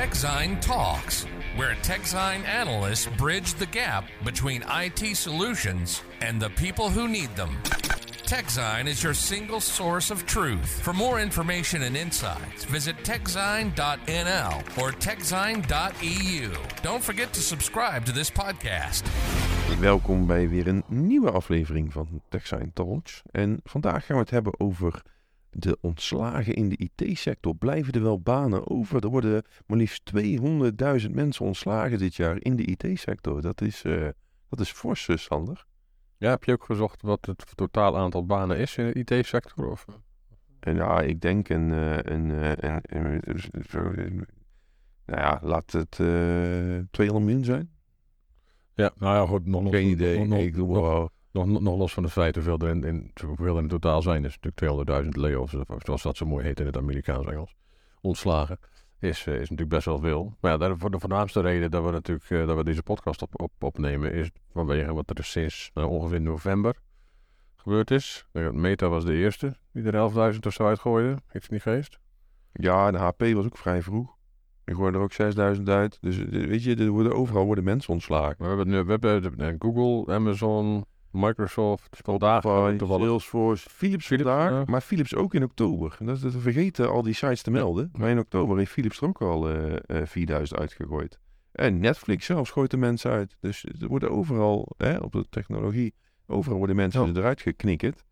TechZine Talks, where TechZine analysts bridge the gap between IT solutions and the people who need them. TechZine is your single source of truth. For more information and insights, visit techzine.nl or techzine.eu. Don't forget to subscribe to this podcast. Welkom bij weer een nieuwe aflevering van TechSign Talks. En vandaag gaan we het hebben over de ontslagen in de IT-sector. Blijven er wel banen over? Er worden maar liefst 200.000 mensen ontslagen dit jaar in de IT-sector. Dat is, uh, dat is fors, eh, Sander. Ja, heb je ook gezocht wat het totaal aantal banen is in de IT-sector? Of? En ja, ik denk een, uh, een, een, een nou ja, laat het 200 min zijn. Ja, nou ja, goed, nog, Geen idee. Nog, ik doe wel. Nog, nog, los van het feit hoeveel er in, in, hoeveel er in totaal zijn, is natuurlijk 200.000 layoffs, zoals dat zo mooi heet in het Amerikaans Engels, ontslagen, is, is natuurlijk best wel veel. Maar ja, de voornaamste reden dat we natuurlijk uh, dat we deze podcast op, op, opnemen, is vanwege wat er sinds nou, ongeveer november gebeurd is. Meta was de eerste die er 11.000 of zo uitgooide, iets niet geest. Ja, de HP was ook vrij vroeg. Ik hoorde er ook 6000 uit. Dus weet je, er worden, overal worden mensen ontslagen. Maar we hebben nu we hebben Google, Amazon, Microsoft, vandaag Salesforce, Philips, Philips vandaag, ja. maar Philips ook in oktober. Dat, dat vergeten al die sites te melden. Maar in oktober heeft Philips er ook al uh, uh, 4000 uitgegooid. En Netflix zelfs gooit de mensen uit. Dus er worden overal, hè, op de technologie, overal worden mensen ja. eruit geknikkerd.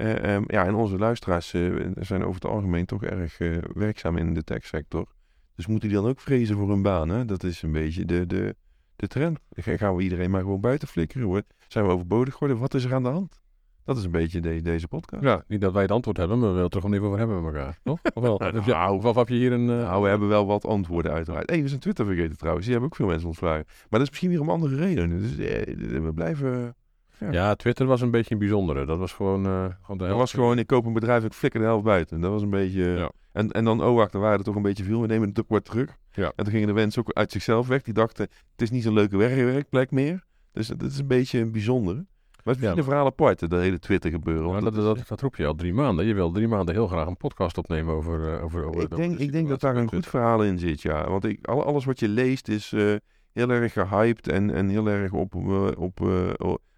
Uh, um, ja, en onze luisteraars zijn over het algemeen toch erg werkzaam in de techsector. Dus moeten die dan ook vrezen voor hun baan? Hè? Dat is een beetje de, de, de trend. Gaan we iedereen maar gewoon buiten flikkeren. Hoor. Zijn we overbodig geworden? Wat is er aan de hand? Dat is een beetje de, deze podcast. Ja, niet dat wij het antwoord hebben, maar we willen het er gewoon even over hebben met elkaar. Toch? Of wel? nou, heb, je, of, of heb je hier een... Uh... Nou, we hebben wel wat antwoorden uiteraard. Hé, hey, we zijn Twitter vergeten trouwens. Die hebben ook veel mensen ontslagen. Maar dat is misschien weer om andere redenen. Dus eh, we blijven... Ja. ja. Twitter was een beetje een bijzondere. Dat was gewoon... Uh, gewoon de helft. Dat was gewoon, ik koop een bedrijf, ik flikker de helft buiten. Dat was een beetje... Ja. En, en dan, oh wacht, er waren er toch een beetje veel. We nemen het ook wat terug. Ja. En toen gingen de mensen ook uit zichzelf weg. Die dachten, het is niet zo'n leuke werkplek meer. Dus dat is een beetje een bijzondere. Maar het is ja. een verhaal apart, dat hele Twitter gebeuren. Ja, dat, dat, dat, dat, roep je al drie maanden. Je wil drie maanden heel graag een podcast opnemen over... Uh, over, over ik denk, over ik denk dat daar een goed verhaal in zit, ja. Want ik, alles wat je leest is uh, heel erg gehyped en, en heel erg op, uh, op uh,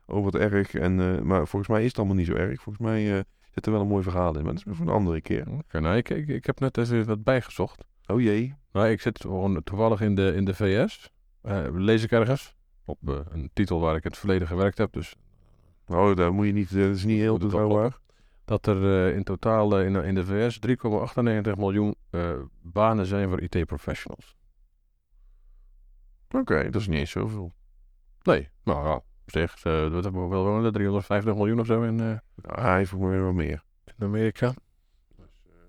oh wat erg. En, maar volgens mij is het allemaal niet zo erg. Volgens mij zit er wel een mooi verhaal in. Maar dat is voor een andere keer. Okay, nou, ik, ik, ik heb net even wat bijgezocht. Oh jee. Nou, ik zit gewoon toevallig in de, in de VS. Lees ik ergens. Op uh, een titel waar ik het verleden gewerkt heb. Dus. Oh, daar moet je niet. Dat is niet heel betrouwbaar. Dat er uh, in totaal in, in de VS 3,98 miljoen banen zijn voor IT-professionals. Oké, okay, dat is niet eens zoveel. Nee, nou ja, op zich. Uh, dat hebben we wel wonen, 350 miljoen of zo in. nou, hij heeft weer wel meer. In Amerika.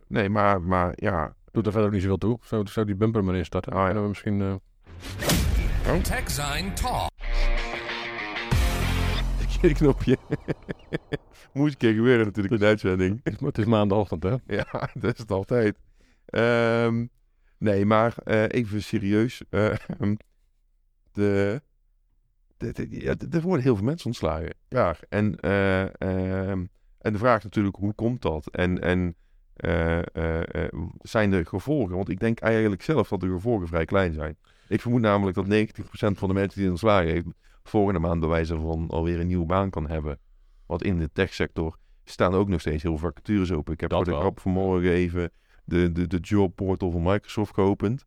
Nee, maar, maar ja, doet er verder ook niet zoveel toe. Zou, zou die bumper maar instarten? Oh, ja. we misschien... Uh... Oh. TechZine Talk. Verkeerde knopje. Moet keer gebeuren natuurlijk in de uitzending. Het is maandagochtend, hè? Ja, dat is het altijd. Um, nee, maar uh, even serieus. Uh, de, de, de, ja, er worden heel veel mensen ontslagen. Ja, en, uh, um, en de vraag is natuurlijk, hoe komt dat? En... en uh, zijn de gevolgen? Want ik denk eigenlijk zelf dat de gevolgen vrij klein zijn. Ik vermoed namelijk dat 90% van de mensen die ontslagen heeft, volgende maand bij wijze van alweer een nieuwe baan kan hebben. Want in de techsector staan ook nog steeds heel veel vacatures open. Ik heb voor de grap vanmorgen even de, de, de jobportal van Microsoft geopend.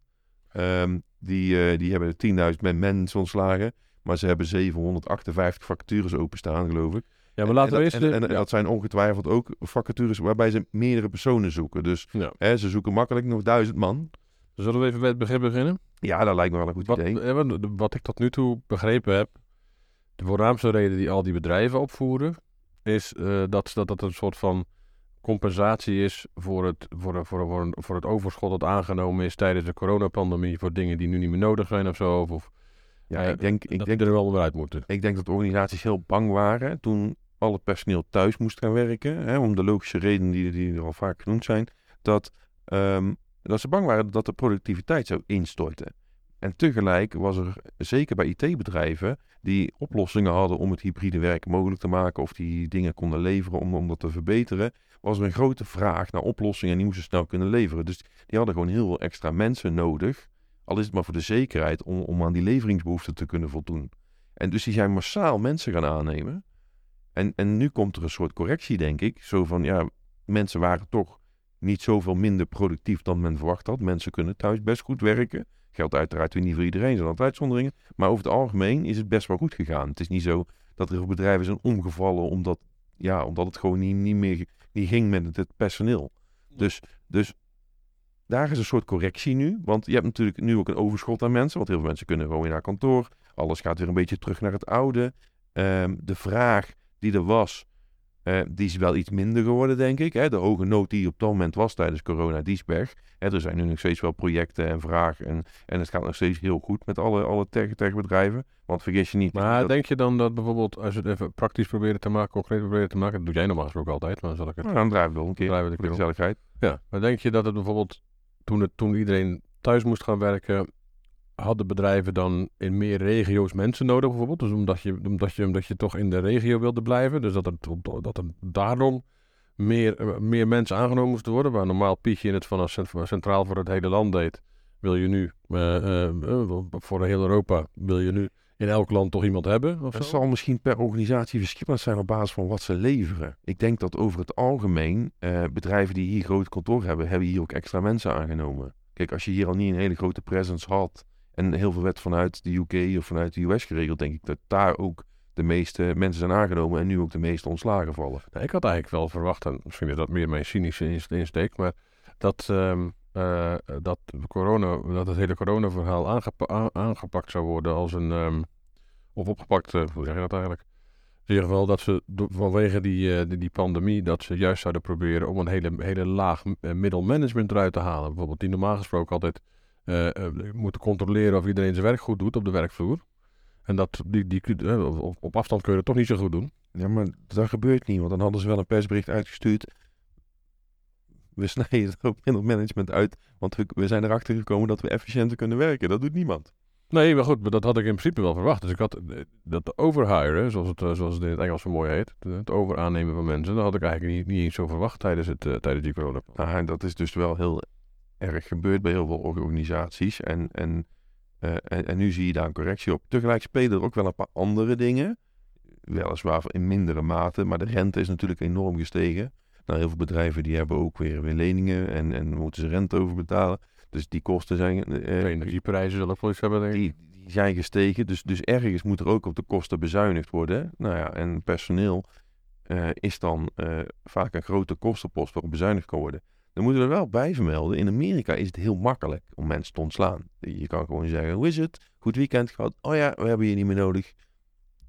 Um, die, die hebben 10.000 mensen ontslagen, maar ze hebben 758 vacatures openstaan, geloof ik. Ja, maar laten en, we eerst... En, en, en ja. dat zijn ongetwijfeld ook vacatures waarbij ze meerdere personen zoeken. Dus ja. hè, ze zoeken makkelijk nog duizend man. Zullen we even bij het begin beginnen? Ja, dat lijkt me wel een goed wat, idee. Wat ik tot nu toe begrepen heb, de voornaamste reden die al die bedrijven opvoeren, is uh, dat, dat dat een soort van compensatie is voor het, voor, voor, voor, voor het overschot dat aangenomen is tijdens de coronapandemie voor dingen die nu niet meer nodig zijn of zo. Of, of ja, uh, ik denk, ik dat denk er wel weer uit moeten. Ik denk dat organisaties heel bang waren toen al het personeel thuis moest gaan werken, hè, om de logische redenen die, die er al vaak genoemd zijn, dat, um, dat ze bang waren dat de productiviteit zou instorten. En tegelijk was er, zeker bij IT-bedrijven, die oplossingen hadden om het hybride werk mogelijk te maken, of die dingen konden leveren om, om dat te verbeteren, was er een grote vraag naar oplossingen en die moesten snel kunnen leveren. Dus die hadden gewoon heel veel extra mensen nodig Al is het maar voor de zekerheid om, om aan die leveringsbehoeften te kunnen voldoen. En dus die zijn massaal mensen gaan aannemen. En, en nu komt er een soort correctie, denk ik. Zo van, ja, mensen waren toch niet zoveel minder productief dan men verwacht had. Mensen kunnen thuis best goed werken. Geldt uiteraard weer niet voor iedereen, zijn altijd uitzonderingen. Maar over het algemeen is het best wel goed gegaan. Het is niet zo dat er bedrijven zijn omgevallen omdat, ja, omdat het gewoon niet, niet meer niet ging met het personeel. Dus, dus daar is een soort correctie nu. Want je hebt natuurlijk nu ook een overschot aan mensen. Want heel veel mensen kunnen gewoon weer naar kantoor. Alles gaat weer een beetje terug naar het oude. Ehm, de vraag die er was, uh, die is wel iets minder geworden, denk ik. Hè? De hoge nood die op dat moment was tijdens corona, die is weg. Hè, er zijn nu nog steeds wel projecten en vragen. En, en het gaat nog steeds heel goed met alle, alle tech-bedrijven. Want vergis je niet... Maar denk je dan dat bijvoorbeeld, als je het even praktisch proberen te maken, concreet proberen te maken, dat doe jij normaal gesproken altijd, maar dan zal ik het... Nou, dan draaien we wel een keer, draaien we de gezelligheid. Ja, maar denk je dat het bijvoorbeeld, toen, het, toen iedereen thuis moest gaan werken, hadden bedrijven dan in meer regio's mensen nodig bijvoorbeeld? Dus omdat je, omdat je, omdat je toch in de regio wilde blijven. Dus dat er, dat er daarom meer, meer mensen aangenomen moesten worden. Waar normaal Pietje in het vanaf centraal voor het hele land deed. Wil je nu, uh, uh, voor heel Europa, wil je nu in elk land toch iemand hebben? Of dat zal misschien per organisatie verschillend zijn op basis van wat ze leveren. Ik denk dat over het algemeen bedrijven die hier groot kantoor hebben, hebben hier ook extra mensen aangenomen. Kijk, als je hier al niet een hele grote presence had en heel veel werd vanuit de UK of vanuit de US geregeld, denk ik dat daar ook de meeste mensen zijn aangenomen en nu ook de meeste ontslagen vallen. Nou, ik had eigenlijk wel verwacht, en misschien is dat meer mijn cynische insteek, maar dat, um, uh, dat, corona, dat het hele corona-verhaal aangepa aangepakt zou worden als een, um, of opgepakt, uh, hoe zeg je dat eigenlijk? In ieder geval dat ze vanwege die, uh, die, die, pandemie, dat ze juist zouden proberen om een hele, hele laag middelmanagement eruit te halen. Bijvoorbeeld die normaal gesproken altijd moeten controleren of iedereen zijn werk goed doet op de werkvloer. En dat, die, die, op, op afstand kun je het toch niet zo goed doen. Ja, maar dat gebeurt niet, want dan hadden ze wel een persbericht uitgestuurd. We snijden het ook in het management uit, want we, we zijn erachter gekomen dat we efficiënter kunnen werken. Dat doet niemand. Nee, maar goed, maar dat had ik in principe wel verwacht. Dus ik had eh, dat overhiren, zoals het, eh, zoals het in het Engels zo mooi heet, het overaannemen van mensen, dat had ik eigenlijk niet, niet eens zo verwacht tijdens, het, uh, tijdens die corona. Nou, dat is dus wel heel erg gebeurd bij heel veel organisaties. En, en eh, en, en, nu zie je daar een correctie op. Tegelijk spelen er ook wel een paar andere dingen. Weliswaar in mindere mate, maar de rente is natuurlijk enorm gestegen. Nou, heel veel bedrijven die hebben ook weer, weer leningen en, en moeten ze rente over betalen. Dus die kosten zijn... Uh, energieprijzen zullen ook hebben, denk Die, die, zijn gestegen, dus, dus ergens moet er ook op de kosten bezuinigd worden. Nou ja, en personeel uh, is dan vaak een grote kostenpost waarop bezuinigd kan worden. Dan moeten we er wel bij vermelden. In Amerika is het heel makkelijk om mensen te ontslaan. Je kan gewoon zeggen, hoe is het? Goed weekend gehad. Oh ja, we hebben je niet meer nodig.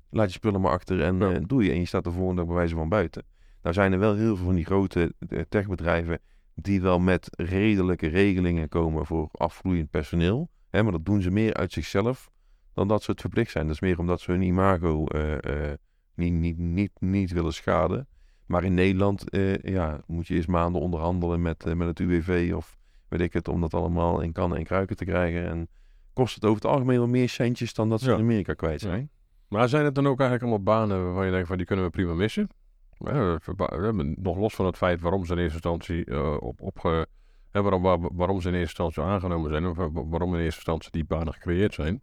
Laat je spullen maar achter en ja. uh, doe je. En je staat de volgende dag bij wijze van buiten. Nou zijn er wel heel veel van die grote eh, techbedrijven die wel met redelijke regelingen komen voor afvloeiend personeel. Hè, maar dat doen ze meer uit zichzelf dan dat ze het verplicht zijn. Dat is meer omdat ze hun imago uh, uh, niet, niet, niet, niet willen schaden. Maar in Nederland eh, ja, moet je eerst maanden onderhandelen met, uh, met het UWV of weet ik het, om dat allemaal in kannen en kruiken te krijgen. En kost het over het algemeen wel meer centjes dan dat ze in Amerika kwijt zijn. Ja. Maar zijn het dan ook eigenlijk allemaal banen waarvan je denkt van die kunnen we prima missen? Ja, nog los van het feit waarom ze in eerste instantie uh, op, opge, hè, waarom, waar, waarom ze in eerste instantie aangenomen zijn, of waarom in eerste instantie die banen gecreëerd zijn.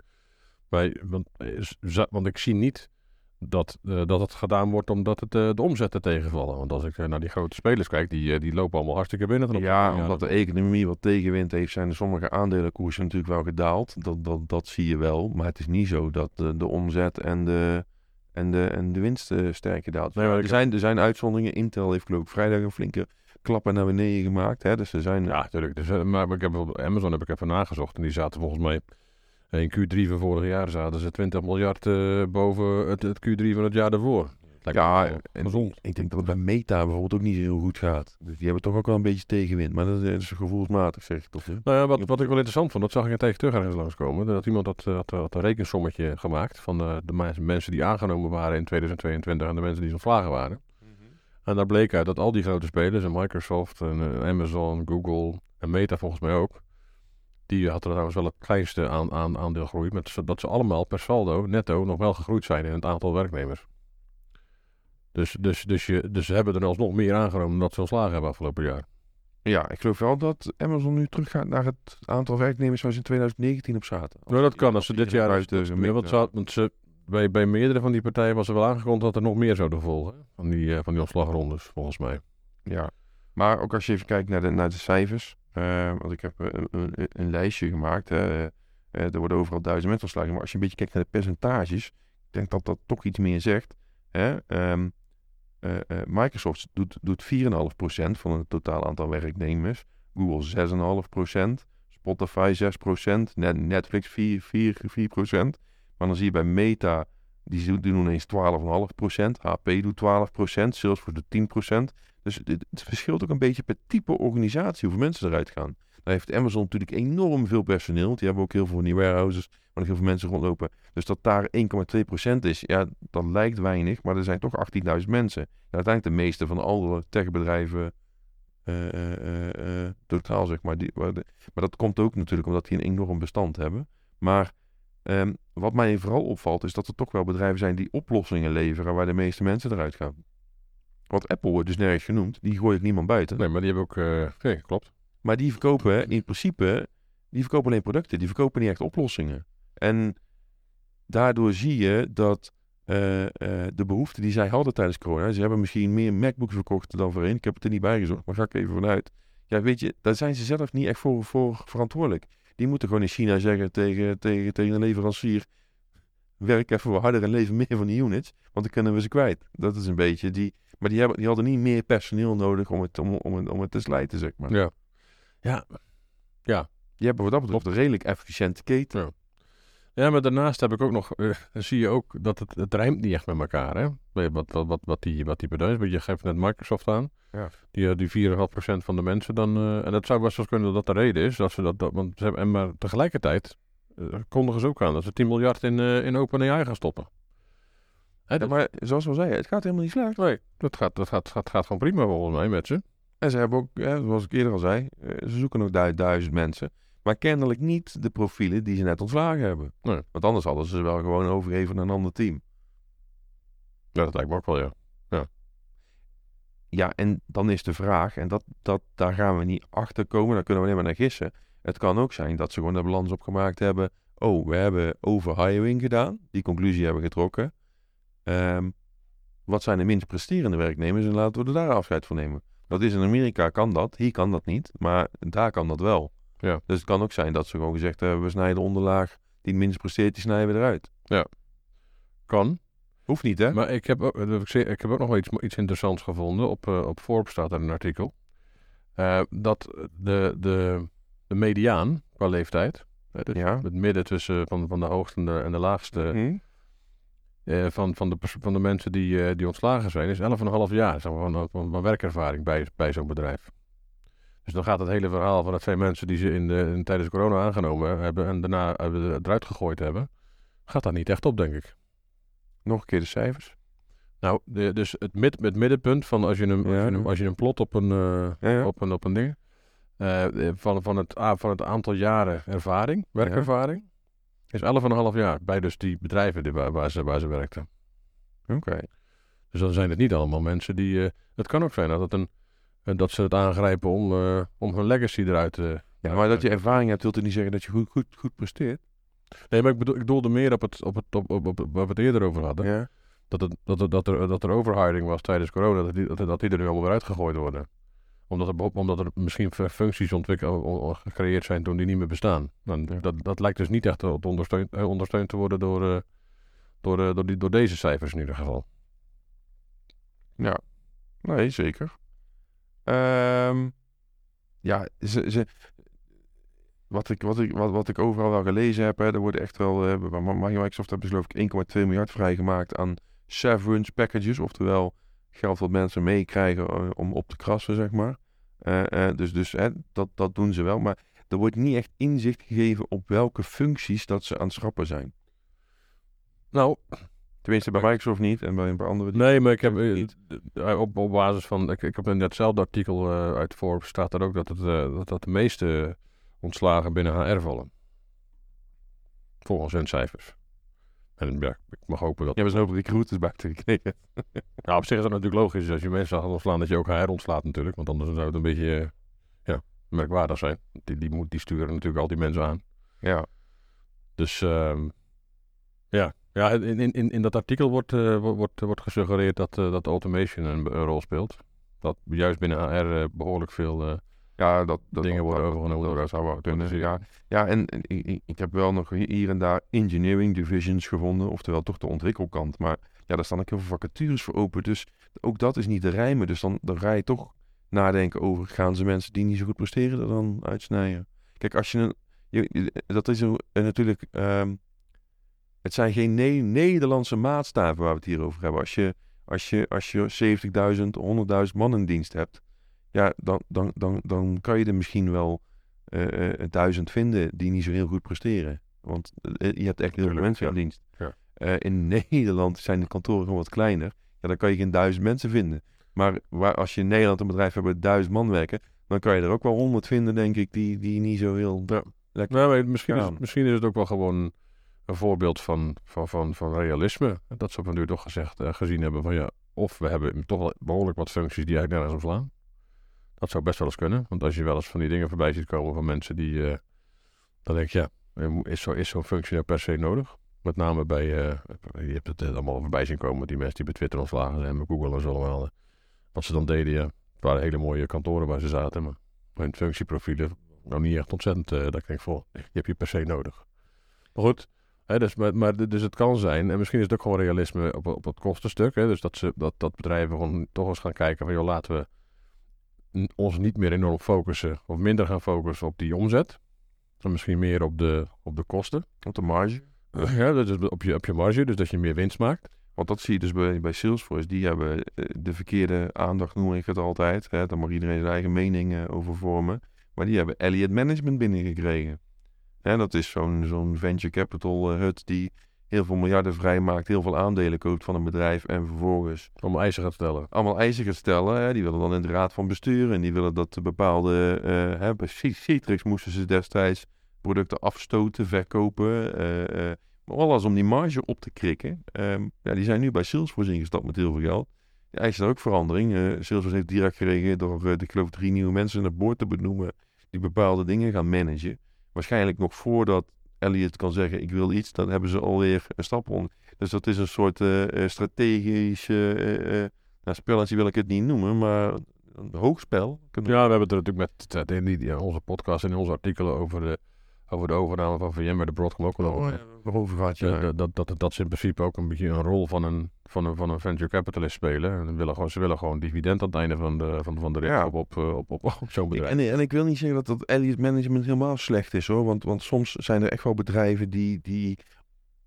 Want, want ik zie niet dat, uh, dat het gedaan wordt omdat het, uh, de omzetten tegenvallen. Want als ik uh, naar die grote spelers kijk, die, die lopen allemaal hartstikke binnen. Ja, omdat de economie wat tegenwind heeft, zijn sommige aandelenkoersen natuurlijk wel gedaald. Dat, dat, dat zie je wel. Maar het is niet zo dat de, de omzet en de, en de, en de winst sterk gedaald nee, er, zijn, er zijn uitzonderingen. Intel heeft geloof ik vrijdag een flinke klappen naar beneden gemaakt. Hè? Dus er zijn... Ja, natuurlijk. Dus, maar ik heb, Amazon heb ik even nagezocht en die zaten volgens mij in Q3 van vorig jaar zaten ze 20 miljard uh, boven het, het, Q3 van het jaar daarvoor. ja, gezond. Ik denk dat het bij Meta bijvoorbeeld ook niet zo heel goed gaat. Dus die hebben toch ook wel een beetje tegenwind. Maar dat is gevoelsmatig, zeg ik toch. Hè? Nou ja, wat, wat ik wel interessant vond, dat zag ik tegen terug ergens langskomen. Dat iemand had, had, had een rekensommetje gemaakt van de, de, mensen die aangenomen waren in 2022 en de mensen die ontslagen waren. -hmm. En daar bleek uit dat al die grote spelers, en Microsoft en Amazon, Google en Meta volgens mij ook, die had er trouwens wel het kleinste aan, aan, aandeel groei. Met, dat ze allemaal per saldo, netto, nog wel gegroeid zijn in het aantal werknemers. Dus, dus, dus, je, dus ze hebben er alsnog meer aangenomen dan dat ze ontslagen hebben afgelopen jaar. Ja, ik geloof wel dat Amazon nu teruggaat naar het aantal werknemers waar ze in 2019 op zaten. Nou, dat kan. Als ze dit jaar... Ja, want ze had- want ze, bij, bij meerdere van die partijen was er wel aangekondigd dat er nog meer zouden volgen. Van die, eh, van die ontslagrondes, volgens mij. Ja, maar ook als je even kijkt naar de, naar de cijfers. Eh, want ik heb een, een, een lijstje gemaakt. Hè, eh, er worden overal duizend mensen ontslagen. Maar als je een beetje kijkt naar de percentages. Ik denk dat dat toch iets meer zegt. Hè? Ehm, eh, eh, Microsoft doet, doet 4,5% van het totaal aantal werknemers. Google 6,5%. Spotify 6%. Net, Netflix 4, 4, 4%. Maar dan zie je bij Meta, die doen ineens 12,5%. HP doet 12%. Salesforce doet 10%. Dus het, verschilt ook een beetje per type organisatie hoeveel mensen eruit gaan. Dan heeft Amazon natuurlijk enorm veel personeel. Die hebben ook heel veel die warehouses waar heel veel mensen rondlopen. Dus dat daar 1,2% is, ja, dat lijkt weinig. Maar er zijn toch 18.000 mensen. En uiteindelijk de meeste van alle techbedrijven eh, totaal, zeg maar. Die, maar dat komt ook natuurlijk omdat die een enorm bestand hebben. Maar ehm, wat mij vooral opvalt is dat er toch wel bedrijven zijn die oplossingen leveren waar de meeste mensen eruit gaan. Want Apple wordt dus nergens genoemd. Die gooi ik niemand buiten. Nee, maar die hebben ook... nee, klopt. Maar die verkopen in principe, die verkopen alleen producten. Die verkopen niet echt oplossingen. En daardoor zie je dat eh, eh, de behoefte die zij hadden tijdens corona, ze hebben misschien meer MacBooks verkocht dan voorheen. Ik heb het er niet bij gezocht, maar ga ik even vanuit. Ja, weet je, daar zijn ze zelf niet echt voor, voor verantwoordelijk. Die moeten gewoon in China zeggen tegen, tegen, tegen een leverancier, werk even wat harder en lever meer van die units, want dan kunnen we ze kwijt. Dat is een beetje die... Maar die, hebben, die hadden niet meer personeel nodig om het, om, om, het- om het te slijten, zeg maar. Ja. Ja, Je hebt wat dat betreft een redelijk efficiënte keten. Ja, maar daarnaast heb ik ook nog, eh, zie je ook dat het, het rijmt niet echt met elkaar. Hè? Wat, wat, wat, wat, die, wat die want je geeft net Microsoft aan. Ja. Die, eh, die 4,5% van de mensen dan, eh, en dat zou best wel kunnen dat dat de reden is. Dat ze dat, dat, want ze hebben, en maar tegelijkertijd eh, kondigen ze ook aan dat ze 10 miljard in, in OpenAI gaan stoppen. Ja, maar zoals we al zeiden, het gaat helemaal niet slecht. nee, dat gaat, dat gaat, gaat, gaat gewoon prima volgens mij met ze. En ze hebben ook, zoals ik eerder al zei, eh, ze zoeken nog du- duizend mensen. Maar kennelijk niet de profielen die ze net ontslagen hebben. Nee. Want anders hadden ze ze wel gewoon overgegeven naar een ander team. Ja, dat lijkt me ook wel, ja. Ja, en dan is de vraag, en dat, dat, daar gaan we niet achter komen, daar kunnen we alleen maar naar gissen. Het kan ook zijn dat ze gewoon de balans opgemaakt hebben. Oh, we hebben overhiring gedaan. Die conclusie hebben we getrokken. Ehm, wat zijn de minst presterende werknemers en laten we er daar afscheid van nemen. Dat is in Amerika kan dat, hier kan dat niet, maar daar kan dat wel. Ja. Dus het kan ook zijn dat ze gewoon gezegd hebben, we snijden de onderlaag die het minst presteert, die snijden we eruit. Kan. Hoeft niet, hè? Maar ik heb ook, ik heb ook nog wel iets, iets interessants gevonden. Op, eh, op Forbes staat er een artikel. Eh, dat de, de, de mediaan qua leeftijd, hè, dus Ja. het midden tussen van, van de hoogste en de, en de laagste, Hm? Eh, van, van, de, van de mensen die, eh, die ontslagen zijn, is 11,5 jaar zeg maar, van, van, van werkervaring bij, bij zo'n bedrijf. Dus dan gaat het hele verhaal van het zijn mensen die ze in de, in, tijdens corona aangenomen hebben en daarna hebben, eruit gegooid hebben, gaat daar niet echt op, denk ik. Nog een keer de cijfers. Nou, de, dus het, mid, het middenpunt van als je hem, als je hem, als je hem plot op een, eh, Ja, ja. op een, op een ding, van, van, het, van het aantal jaren ervaring, werkervaring, is 11,5 jaar bij dus die bedrijven die, waar, waar, ze, waar ze werkten. Oké. Dus dan zijn het niet allemaal mensen die... eh, het kan ook zijn dat, het een, eh, dat ze het aangrijpen om, eh, om hun legacy eruit te... Ja, maar dat je ervaring hebt, wil toch niet zeggen dat je goed, goed, goed presteert? Nee, maar ik, bedoel, ik doelde meer op, het, op, het, op, op, op waar we het eerder over hadden. Ja. Dat, het, dat, er- dat, er, dat er overhiring was tijdens corona, dat die, dat, dat die er nu allemaal weer uitgegooid worden. Omdat er, omdat er misschien fu- functies ontwikkeld, gecreëerd zijn toen die niet meer bestaan. Dan, Ja. dat, dat lijkt dus niet echt te ondersteund, eh, ondersteund te worden door, eh, door, eh, door, die, door deze cijfers in ieder geval. Ja, nee, zeker. Ehm, ja, ze, ze, wat, ik, wat, ik, wat, wat ik overal wel gelezen heb, hè, er wordt echt wel, Microsoft hebben ze geloof ik 1,2 miljard vrijgemaakt aan severance packages, oftewel geld wat mensen meekrijgen eh, om op te krassen, zeg maar. Eh, eh, dus dus hè, dat, dat doen ze wel, maar er wordt niet echt inzicht gegeven op welke functies dat ze aan het schrappen zijn. Nou, Tenminste, bij Microsoft niet en bij een paar andere nee, maar ik heb niet. op, op basis van, ik, ik heb in datzelfde artikel uit Forbes staat er ook dat, het, dat, dat de meeste ontslagen binnen HR vallen. Volgens hun cijfers. En ja, ik mag hopen dat Je hebt hoop recruiters buiten gekregen. Nou, op zich is dat natuurlijk logisch. Als je mensen gaat ontslaan, dat je ook HR ontslaat natuurlijk. Want anders zou het een beetje... merkwaardig zijn. Die, die, moet, die sturen natuurlijk al die mensen aan. Ja. Dus ehm, ja, ja in, in, in, in dat artikel wordt, uh, wordt, wordt gesuggereerd dat, uh, dat automation een, een, rol speelt. Dat juist binnen AR uh, behoorlijk veel ja, dat, dat, dingen worden overgenomen. Dat, zou wel kunnen. Ja, ja en, en ik, ik, heb wel nog hier en daar engineering divisions gevonden, oftewel toch de ontwikkelkant. Maar ja, daar staan ook heel veel vacatures voor open. Dus ook dat is niet de rijmen. Dus dan, dan ga je toch nadenken over, gaan ze mensen die niet zo goed presteren er dan uitsnijden? Kijk, als je een, je, dat is een, natuurlijk, um, het zijn geen ne Nederlandse maatstaven waar we het hier over hebben. Als je, als je, als je 70.000, 100.000 man in dienst hebt, ja, dan, dan, dan, dan kan je er misschien wel uh, uh, duizend vinden die niet zo heel goed presteren. Want uh, je hebt echt heel veel mensen ja. in dienst. Ja. in Nederland zijn de kantoren gewoon wat kleiner. Ja, dan kan je geen duizend mensen vinden. Maar waar, als je in Nederland een bedrijf hebt met duizend man werken, dan kan je er ook wel honderd vinden, denk ik, die, die niet zo heel ja. lekker nou, maar misschien, is, misschien is het ook wel gewoon een voorbeeld van, van, van, van realisme. Dat ze van nu toch gezegd, uh, gezien hebben van ja, of we hebben toch wel behoorlijk wat functies die eigenlijk nergens op slaan. Dat zou best wel eens kunnen. Want als je wel eens van die dingen voorbij ziet komen van mensen die, uh, dan denk je ja, is zo'n is zo functie nou per se nodig? Met name bij, uh, je hebt het allemaal voorbij zien komen, die mensen die bij Twitter ontslagen zijn, bij Google en zo allemaal. Wat ze dan deden, ja, het waren hele mooie kantoren waar ze zaten, maar hun functieprofielen nou niet echt ontzettend, uh, dat ik voor, je hebt je per se nodig. Maar goed, dus, maar, maar, dus het kan zijn, en misschien is het ook gewoon realisme op, op het kostenstuk, dus dat, ze, dat, dat bedrijven gewoon toch eens gaan kijken van, joh, laten we ons niet meer enorm focussen, of minder gaan focussen op die omzet, dan misschien meer op de, op de kosten. Op de marge. Ja, dus op je, op je marge, dus dat je meer winst maakt. Want dat zie je dus bij, bij Salesforce. Die hebben de verkeerde aandacht, noem ik het altijd. Hè. Daar mag iedereen zijn eigen mening over vormen. Maar die hebben Elliott Management binnengekregen. Hè, dat is zo'n zo'n venture capital hut die heel veel miljarden vrijmaakt, heel veel aandelen koopt van een bedrijf en vervolgens... Allemaal eisen gaat stellen. Allemaal eisen gaat stellen. Hè. Die willen dan in de raad van bestuur en die willen dat bepaalde... Uh, hè, bij Citrix moesten ze destijds producten afstoten, verkopen... Uh, uh, alles om die marge op te krikken. Um, ja, die zijn nu bij Salesforce ingestapt met heel veel geld. Die eisen daar ook verandering. Salesforce heeft direct gereageerd door, uh, ik geloof, drie nieuwe mensen naar boord te benoemen die bepaalde dingen gaan managen. Waarschijnlijk nog voordat Elliot kan zeggen, ik wil iets, dan hebben ze alweer een stap onder. Dus dat is een soort uh, strategisch nou, spelletje wil ik het niet noemen, maar een hoogspel. Ja, we hebben het er natuurlijk met in, die, onze podcast en in onze artikelen over de over de overname van VMware, de Broadcom ook wel over. Oh, ja, gaat je. Dat, dat, dat, dat ze in principe ook een beetje een rol van een, van een, van een venture capitalist spelen. En willen gewoon, ze willen gewoon dividend aan het einde van de, van, van de rit ja. op, op, op, op, op zo'n bedrijf. En, en ik wil niet zeggen dat dat Elliott Management helemaal slecht is hoor. Want, want soms zijn er echt wel bedrijven die, die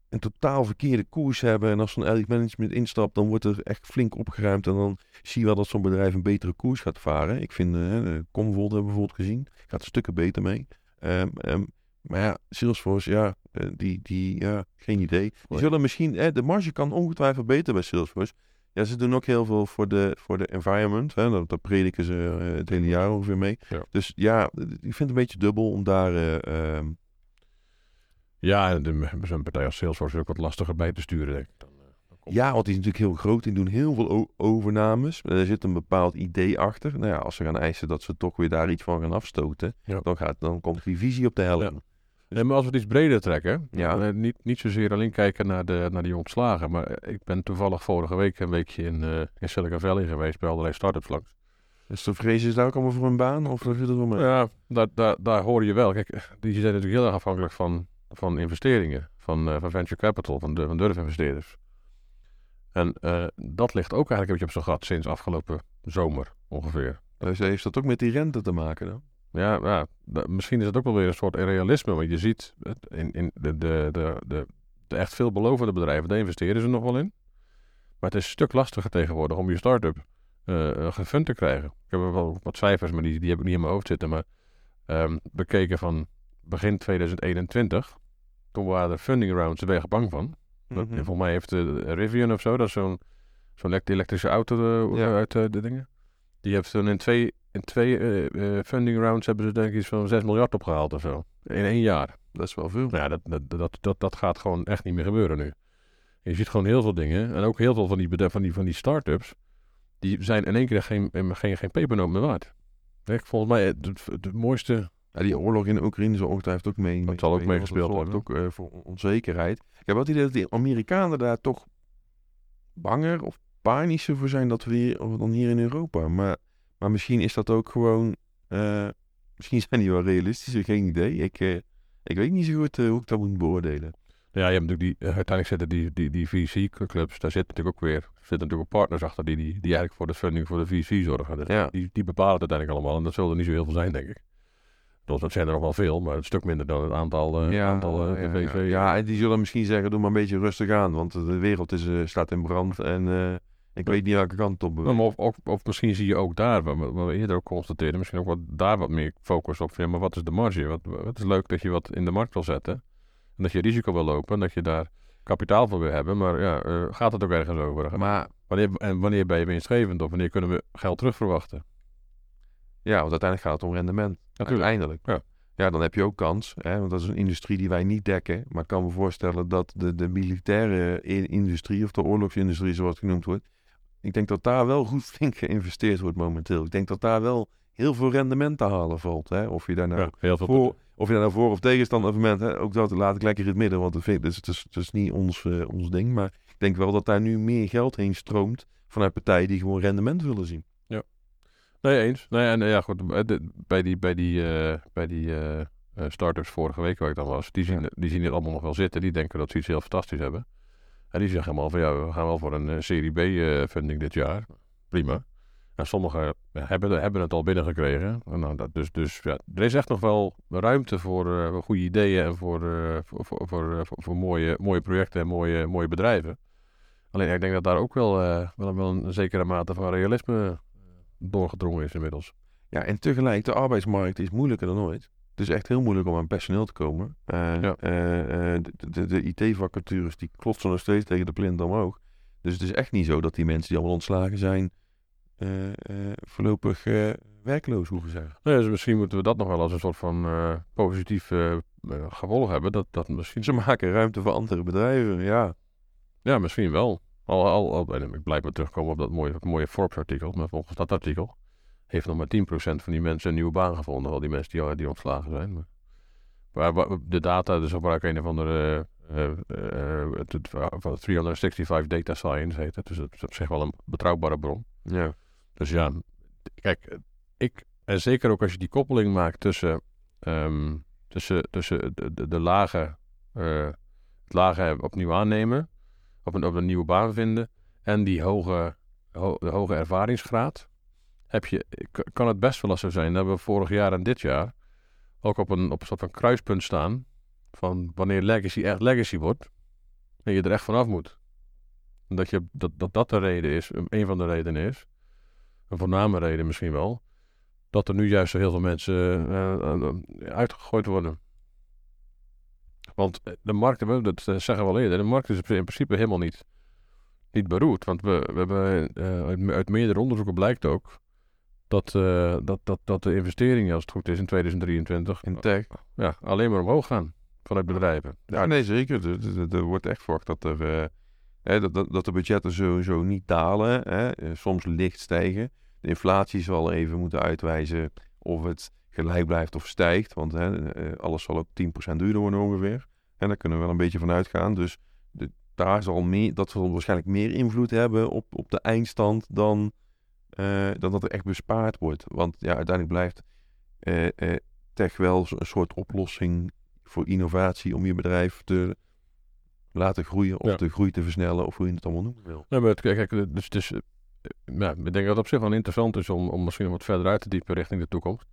een totaal verkeerde koers hebben. En als zo'n Elliott Management instapt, dan wordt er echt flink opgeruimd. En dan zie je wel dat zo'n bedrijf een betere koers gaat varen. Ik vind, uh, Comvold hebben we bijvoorbeeld gezien. Gaat stukken beter mee. Um, um, maar ja, Salesforce, ja, die, die ja, geen idee. Die zullen misschien, eh, de marge kan ongetwijfeld beter bij Salesforce. Ja, ze doen ook heel veel voor de, voor de environment. Hè? Dat, dat prediken ze uh, het hele jaar ongeveer mee. Ja. Dus ja, ik vind het een beetje dubbel om daar... Uh, um... Ja, zo'n partij als Salesforce is ook wat lastiger bij te sturen, denk ik. Dan, uh, ja, want die is natuurlijk heel groot. Die doen heel veel overnames. Er zit een bepaald idee achter. Nou ja, als ze gaan eisen dat ze toch weer daar iets van gaan afstoten... Ja. Dan, gaat, dan komt die visie op de helft. Ja. Nee, maar als we het iets breder trekken, ja. uh, niet, niet zozeer alleen kijken naar, de, naar die ontslagen, maar ik ben toevallig vorige week een weekje in, uh, in Silicon Valley geweest bij allerlei start-ups langs. Dus de vrees is daar ook allemaal voor een baan? Of het wel mee? Ja, daar, daar, daar hoor je wel. Kijk, die zijn natuurlijk heel erg afhankelijk van, van investeringen, van, uh, van venture capital, van, van durfinvesteerders. En dat ligt ook eigenlijk een beetje op zijn gat sinds afgelopen zomer ongeveer. Dus heeft dat ook met die rente te maken dan? Ja, ja misschien is het ook wel weer een soort realisme. Want je ziet in, in de, de, de, de, de echt veelbelovende bedrijven, daar investeren ze nog wel in. Maar het is een stuk lastiger tegenwoordig om je start-up uh, gefund te krijgen. Ik heb wel wat cijfers, maar die, die heb ik niet in mijn hoofd zitten. Maar um, bekeken van begin 2021, toen waren er funding rounds, daar ben je bang van. Mm -hmm. Volgens mij heeft de Rivian of zo, dat is zo'n zo'n elektrische auto ja. uit de dingen. Die heeft toen in twee in twee uh, uh, funding rounds hebben ze denk ik iets van 6 miljard opgehaald of zo. In één jaar. Dat is wel veel. Ja, dat, dat, dat, dat, dat gaat gewoon echt niet meer gebeuren nu. Je ziet gewoon heel veel dingen. En ook heel veel van die, van die, van die start-ups. Die zijn in één keer geen, geen, geen pepernoot meer waard. Ik, volgens mij het, het, het mooiste... Ja, die oorlog in Oekraïne zal ongetwijfeld ook mee. Dat zal ook meegespeeld meegespeeld worden. hebben. Ook eh, voor onzekerheid. Ik heb wel het idee dat die Amerikanen daar toch banger of panischer voor zijn dat we hier, dan hier in Europa. Maar, maar misschien is dat ook gewoon. eh, misschien zijn die wel realistischer, geen idee. Ik, eh, ik weet niet zo goed eh, hoe ik dat moet beoordelen. Ja, je hebt natuurlijk die, uiteindelijk zitten die, die, die VC-clubs, daar zitten natuurlijk ook weer, er zitten natuurlijk ook partners achter die, die, die eigenlijk voor de funding voor de VC zorgen. Dus Ja. die, die bepalen het uiteindelijk allemaal en dat zullen er niet zo heel veel zijn, denk ik. Dus dat zijn er nog wel veel, maar een stuk minder dan het aantal, eh aantal eh, ja, VV. ja. Ja, en die zullen misschien zeggen: doe maar een beetje rustig aan, want de wereld is, staat in brand en ik weet niet welke kant het op of, of, of misschien zie je ook daar, wat we, eerder ook constateerden, misschien ook wat daar wat meer focus op. Ja, maar wat is de marge? Wat, wat is leuk dat je wat in de markt wil zetten. En dat je risico wil lopen en dat je daar kapitaal voor wil hebben. Maar ja, eh, gaat het ook ergens over? Maar Wanneer, en wanneer ben je winstgevend of wanneer kunnen we geld terug verwachten? Ja, want uiteindelijk gaat het om rendement. Natuurlijk. Uiteindelijk. Ja. Ja, dan heb je ook kans. Hè, want dat is een industrie die wij niet dekken. Maar ik kan me voorstellen dat de, de militaire industrie, of de oorlogsindustrie zoals het genoemd wordt. Ik denk dat daar wel goed flink geïnvesteerd wordt momenteel. Ik denk dat daar wel heel veel rendement te halen valt. Hè? Of je daar nou Ja, heel veel. voor, of je daar nou voor of tegenstander bent. Hè? Ook dat laat ik lekker in het midden. Want dat vind, ik- dat is, niet ons, eh, ons ding. Maar ik denk wel dat daar nu meer geld heen stroomt. Vanuit partijen die gewoon rendement willen zien. Nee, eens. Nee, en eh, ja, goed, bij de- bij die, bij die, eh, bij die eh, eh, startups vorige week waar ik dan was, die zien, Ja. die zien het allemaal nog wel zitten. Die denken dat ze iets heel fantastisch hebben. En die zeggen allemaal van ja, we gaan wel voor een eh, serie B eh, dit jaar. Prima. En sommigen hebben, hebben het al binnengekregen. En Nou, dat, dus dus ja, er is echt nog wel ruimte voor eh, goede ideeën en voor, voor, voor, voor, mooie, mooie projecten en mooie, mooie bedrijven. Alleen ik denk dat daar ook wel, wel, een zekere mate van realisme doorgedrongen is inmiddels. Ja, en tegelijk, de arbeidsmarkt is moeilijker dan ooit. Het is echt heel moeilijk om aan personeel te komen. Eh, Ja. eh, de de, de IT-vacatures die klotsen nog steeds tegen de plint omhoog. Dus het is echt niet zo dat die mensen die allemaal ontslagen zijn... eh, voorlopig werkloos hoeven zijn. Nou ja, dus misschien moeten we dat nog wel als een soort van positief gevolg hebben. Dat, dat misschien, Ze maken ruimte voor andere bedrijven, ja. ja, misschien wel. Al, al, al, en ik blijf maar terugkomen op dat mooie, mooie Forbes-artikel. Maar volgens dat artikel heeft nog maar 10% van die mensen een nieuwe baan gevonden. Al die mensen die, die ontslagen zijn. Maar, maar de data, dus gebruik een of andere eh, eh, eh, het- het- van 365 Data Science heet het. Dus het is op zich wel een betrouwbare bron. ja. Dus ja, kijk, ik, en zeker ook als je die koppeling maakt tussen, ehm, tussen, tussen de, de, de lage, eh, het lage opnieuw aannemen, op een, op een nieuwe baan vinden, en die hoge, ho- de hoge ervaringsgraad, heb je, kan het best wel eens zo zijn dat we vorig jaar en dit jaar ook op een, op een soort van kruispunt staan van wanneer legacy echt legacy wordt en je er echt vanaf moet. Dat, je, dat, dat dat de reden is, een van de redenen is, een voorname reden misschien wel, dat er nu juist zo heel veel mensen eh, eh, uitgegooid worden. Want eh, de markt, dat eh, zeggen we al eerder, de markt is in principe helemaal niet, niet beroerd. Want we, we hebben eh, uit, uit meerdere onderzoeken blijkt ook dat, eh, dat, dat, dat de investeringen, als het goed is, in 2023 In tech. ja, alleen maar omhoog gaan vanuit bedrijven. Ja, nee, zeker. Er, wordt echt verwacht dat, er, eh, hè, dat, dat, dat de budgetten sowieso niet dalen. Hè, eh, soms licht stijgen. De inflatie zal even moeten uitwijzen of het gelijk blijft of stijgt. Want hè, alles zal ook 10% duurder worden ongeveer. En daar kunnen we wel een beetje van uitgaan. Dus de, daar zal meer, dat zal waarschijnlijk meer invloed hebben op, op de eindstand dan, dan dat er echt bespaard wordt. Want ja, uiteindelijk blijft eh, eh, tech wel een soort oplossing voor innovatie om je bedrijf te laten groeien of Ja. de groei te versnellen of hoe je het allemaal noemen wil. Nee, maar het, kijk, dus, dus, ja, ik denk dat het op zich wel interessant is om, om misschien wat verder uit te diepen richting de toekomst.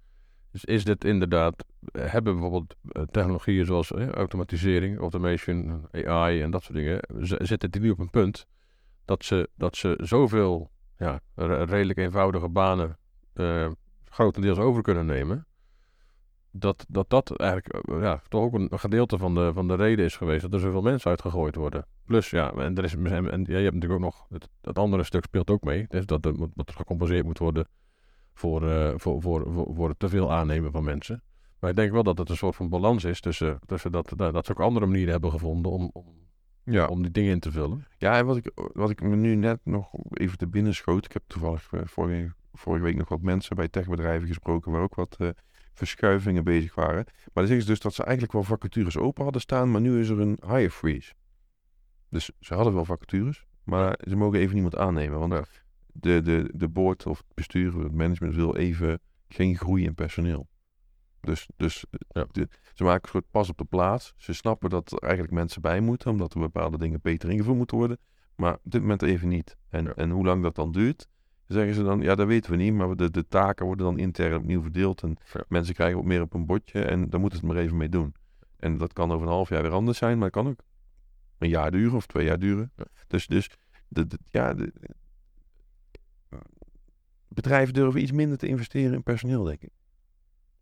Dus is dit inderdaad, hebben bijvoorbeeld technologieën zoals eh, automatisering, automation, AI en dat soort dingen, zitten die nu op een punt dat ze, dat ze zoveel ja, re- redelijk eenvoudige banen eh, grotendeels over kunnen nemen. Dat dat, dat eigenlijk eh, ja, toch ook een gedeelte van de, van de reden is geweest dat er zoveel mensen uitgegooid worden. Plus, ja, en, er is, en, en ja, je hebt natuurlijk ook nog, het, het andere stuk speelt ook mee. Dus dat dat er gecompenseerd moet worden voor, eh, voor, voor, voor, voor het te veel aannemen van mensen. Maar ik denk wel dat het een soort van balans is tussen, tussen dat, dat ze ook andere manieren hebben gevonden om, om, Ja, om die dingen in te vullen. ja en wat ik, wat ik me nu net nog even te binnen schoot, ik heb toevallig eh, vorige vorige week nog wat mensen bij techbedrijven gesproken waar ook wat eh, verschuivingen bezig waren. Maar zeggen ze dus dat ze eigenlijk wel vacatures open hadden staan, maar nu is er een hire freeze. Dus ze hadden wel vacatures, maar ze mogen even niemand aannemen. Want de, de, de board of het bestuur, het management wil even geen groei in personeel. Dus, dus Ja. de- ze maken een soort pas op de plaats. Ze snappen dat er eigenlijk mensen bij moeten, omdat er bepaalde dingen beter ingevuld moeten worden. Maar op dit moment even niet. En, Ja. en hoe lang dat dan duurt, zeggen ze dan, ja, dat weten we niet. Maar de, de taken worden dan intern opnieuw verdeeld. En Ja. mensen krijgen wat meer op een bordje. En daar moeten ze het maar even mee doen. En dat kan over een half jaar weer anders zijn, maar het kan ook een jaar duren of twee jaar duren. Ja. Dus, dus de, de- ja, de, bedrijven durven iets minder te investeren in personeel, denk ik.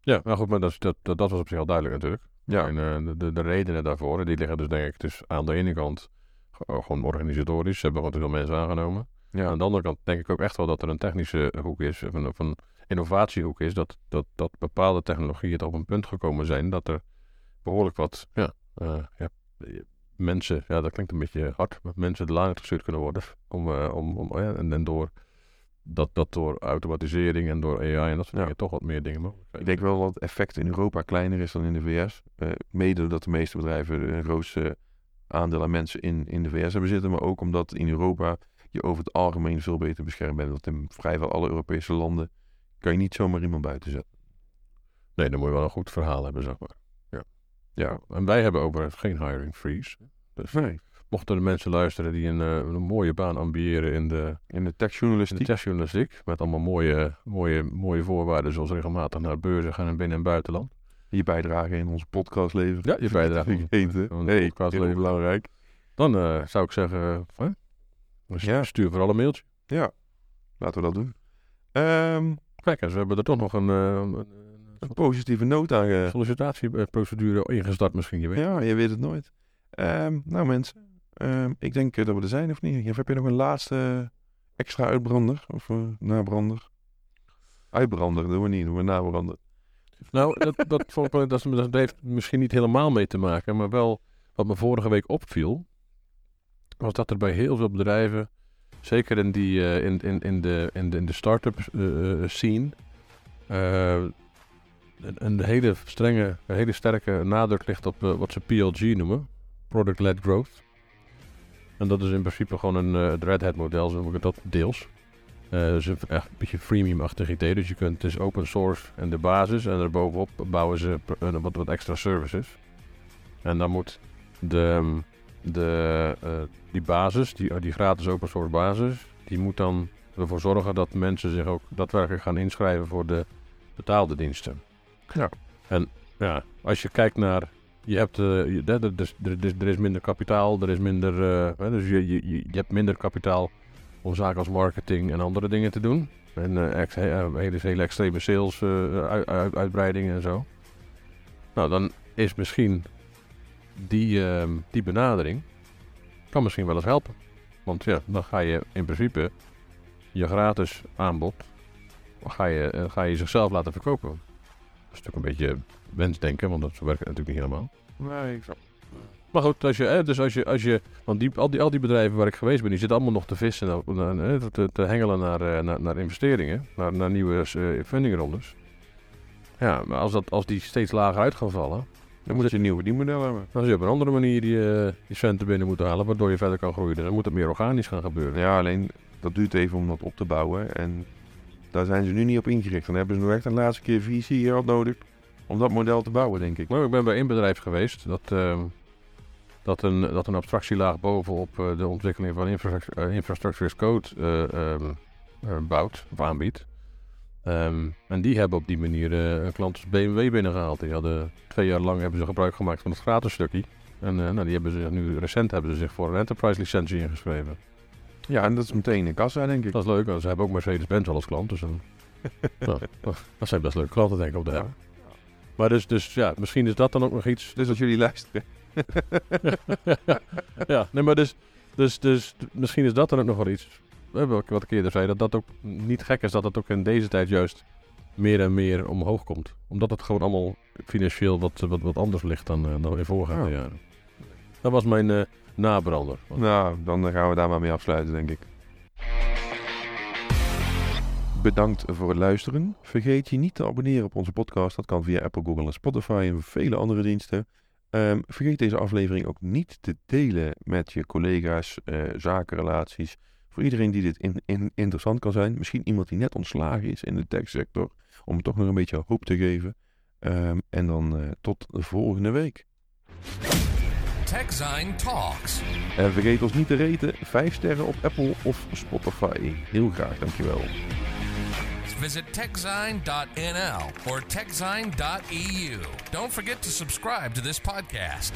Ja, nou goed, maar dat, dat, dat, dat was op zich al duidelijk natuurlijk. Ja, En eh, de, de, de redenen daarvoor, die liggen dus denk ik dus aan de ene kant ge- gewoon organisatorisch. Ze hebben gewoon te veel mensen aangenomen. ja. Aan de andere kant denk ik ook echt wel dat er een technische hoek is, of een, of een innovatiehoek is, dat, dat, dat bepaalde technologieën op een punt gekomen zijn dat er behoorlijk wat ja, eh, ja, mensen, ja dat klinkt een beetje hard, maar mensen de laan gestuurd kunnen worden. Om, eh, om, om, ja, en, en door dat, dat door automatisering en door AI en dat soort Ja. dingen toch wat meer dingen mogelijk zijn. Ik denk wel dat het effect in Europa kleiner is dan in de VS. Eh, mede doordat de meeste bedrijven een grootste aandeel aan mensen in, in de VS hebben zitten. Maar ook omdat in Europa je over het algemeen veel beter beschermd bent. Want in vrijwel alle Europese landen kan je niet zomaar iemand buiten zetten. Nee, dan moet je wel een goed verhaal hebben, zeg maar. Ja, En wij hebben overigens geen hiring freeze. Dus nee. Mochten er mensen luisteren die een, eh, een mooie baan ambiëren in de, In de in de techjournalistiek. met allemaal mooie, mooie, mooie voorwaarden, zoals regelmatig naar beurzen gaan in binnen- en buitenland. je bijdrage in onze podcast leveren. Ja, je bijdrage onze Nee, podcast heel leveren. belangrijk. Dan eh, zou ik zeggen, hè? Dus Ja. stuur vooral een mailtje. Ja, laten we dat doen. Ehm, Kijk eens, we hebben er toch nog een, eh, een, een een positieve noot aan ge- sollicitatieprocedure ingestart misschien, je weet. Ja, je weet het nooit. Ehm, nou mensen, ehm, ik denk eh, dat we er zijn of niet? Of heb je nog een laatste extra uitbrander of eh, nabrander? Uitbrander doen we niet, doen we nabrander. Nou, dat, dat, vond ik wel- dat, heeft misschien niet helemaal mee te maken, maar wel wat me vorige week opviel, was dat er bij heel veel bedrijven, zeker in, die, eh, in, in, in de, in de, in de start-up scene, eh, een, een hele strenge, een hele sterke nadruk ligt op wat ze PLG noemen, Product-Led Growth. En dat is in principe gewoon een eh, het Red Hat model, zo noem ik dat deels. Eh dus een, echt een beetje freemium-achtig idee. Dus je kunt, het is open source en de basis. En daarbovenop bouwen ze eh, wat, wat extra services. En dan moet de, ehm, de, die basis, die, die gratis open source basis, die moet dan ervoor zorgen dat mensen zich ook daadwerkelijk gaan inschrijven voor de betaalde diensten. Ja. En ja, als je kijkt naar, je hebt, je, er, is- er, is, er is minder kapitaal, er is minder, eh, dus je, je, je hebt minder kapitaal om zaken als marketing en andere dingen te doen. En eh, ex- he- eh, hele, hele extreme sales uit, uit- uitbreidingen en zo. Nou, dan is misschien die, ehm, die benadering kan misschien wel eens helpen. Want ja, dan ga je in principe je gratis aanbod ga je, ga je zichzelf laten verkopen. Dat is natuurlijk een beetje wensdenken, want dat werkt natuurlijk niet helemaal. Nee, ik snap. Maar goed, als je, hè, dus als je, als je want die, al, die, al die bedrijven waar ik geweest ben, die zitten allemaal nog te vissen, naar, naar, hè, te, te hengelen naar, eh, naar, naar investeringen, naar, naar nieuwe eh, fundingrondes. Ja, maar als, dat, als die steeds lager uit gaan vallen, Dan moet je een nieuw verdienmodel hebben. dan zul je op een andere manier die, die centen binnen moeten halen, waardoor je verder kan groeien. Dan moet het meer organisch gaan gebeuren. Ja, alleen dat duurt even om dat op te bouwen. En daar zijn ze nu niet op ingericht. Dan hebben ze nog echt een laatste keer visie gehad nodig om dat model te bouwen, denk ik. Maar ik ben bij één bedrijf geweest dat, ehm, dat, een, dat een abstractielaag bovenop eh, de ontwikkeling van infrastructure, eh, infrastructure as code eh, ehm, eh, bouwt of aanbiedt. Ehm, en die hebben op die manier een klant als BMW binnengehaald. Die hadden twee jaar lang hebben ze gebruik gemaakt van het gratis stukje. En nou, die hebben zich nu recent hebben ze zich voor een enterprise licentie ingeschreven. Ja, en dat is meteen in kassa, denk ik. Dat is leuk, want ze hebben ook Mercedes-Benz al als klant. Dus dan, nou, dat zijn best leuke klanten denk ik om te hebben. Maar dus, dus ja, misschien is dat dan ook nog iets Dus als jullie luisteren. ja, nee, maar dus, dus, dus misschien is dat dan ook nog wel iets. We hebben ook wat ik eerder zei, dat dat ook niet gek is dat het ook in deze tijd juist meer en meer omhoog komt. Omdat het gewoon allemaal financieel wat, wat, wat anders ligt dan, eh, dan in voorgaande Ja. jaren. Dat was mijn eh, nabrander. Nou, dan gaan we daar maar mee afsluiten, denk ik. Bedankt voor het luisteren. Vergeet je niet te abonneren op onze podcast. Dat kan via Apple, Google en Spotify en vele andere diensten. Ehm, vergeet deze aflevering ook niet te delen met je collega's, uh, zakenrelaties. Voor iedereen die dit in, in, interessant kan zijn. Misschien iemand die net ontslagen is in de techsector. Om toch nog een beetje hoop te geven. Um, en dan uh, tot de volgende week. TechZine Talks. En vergeet ons niet te reten. 5 sterren op Apple of Spotify. Heel graag, dankjewel. Visit techzine.nl or techzine.eu. Don't forget to subscribe to this podcast.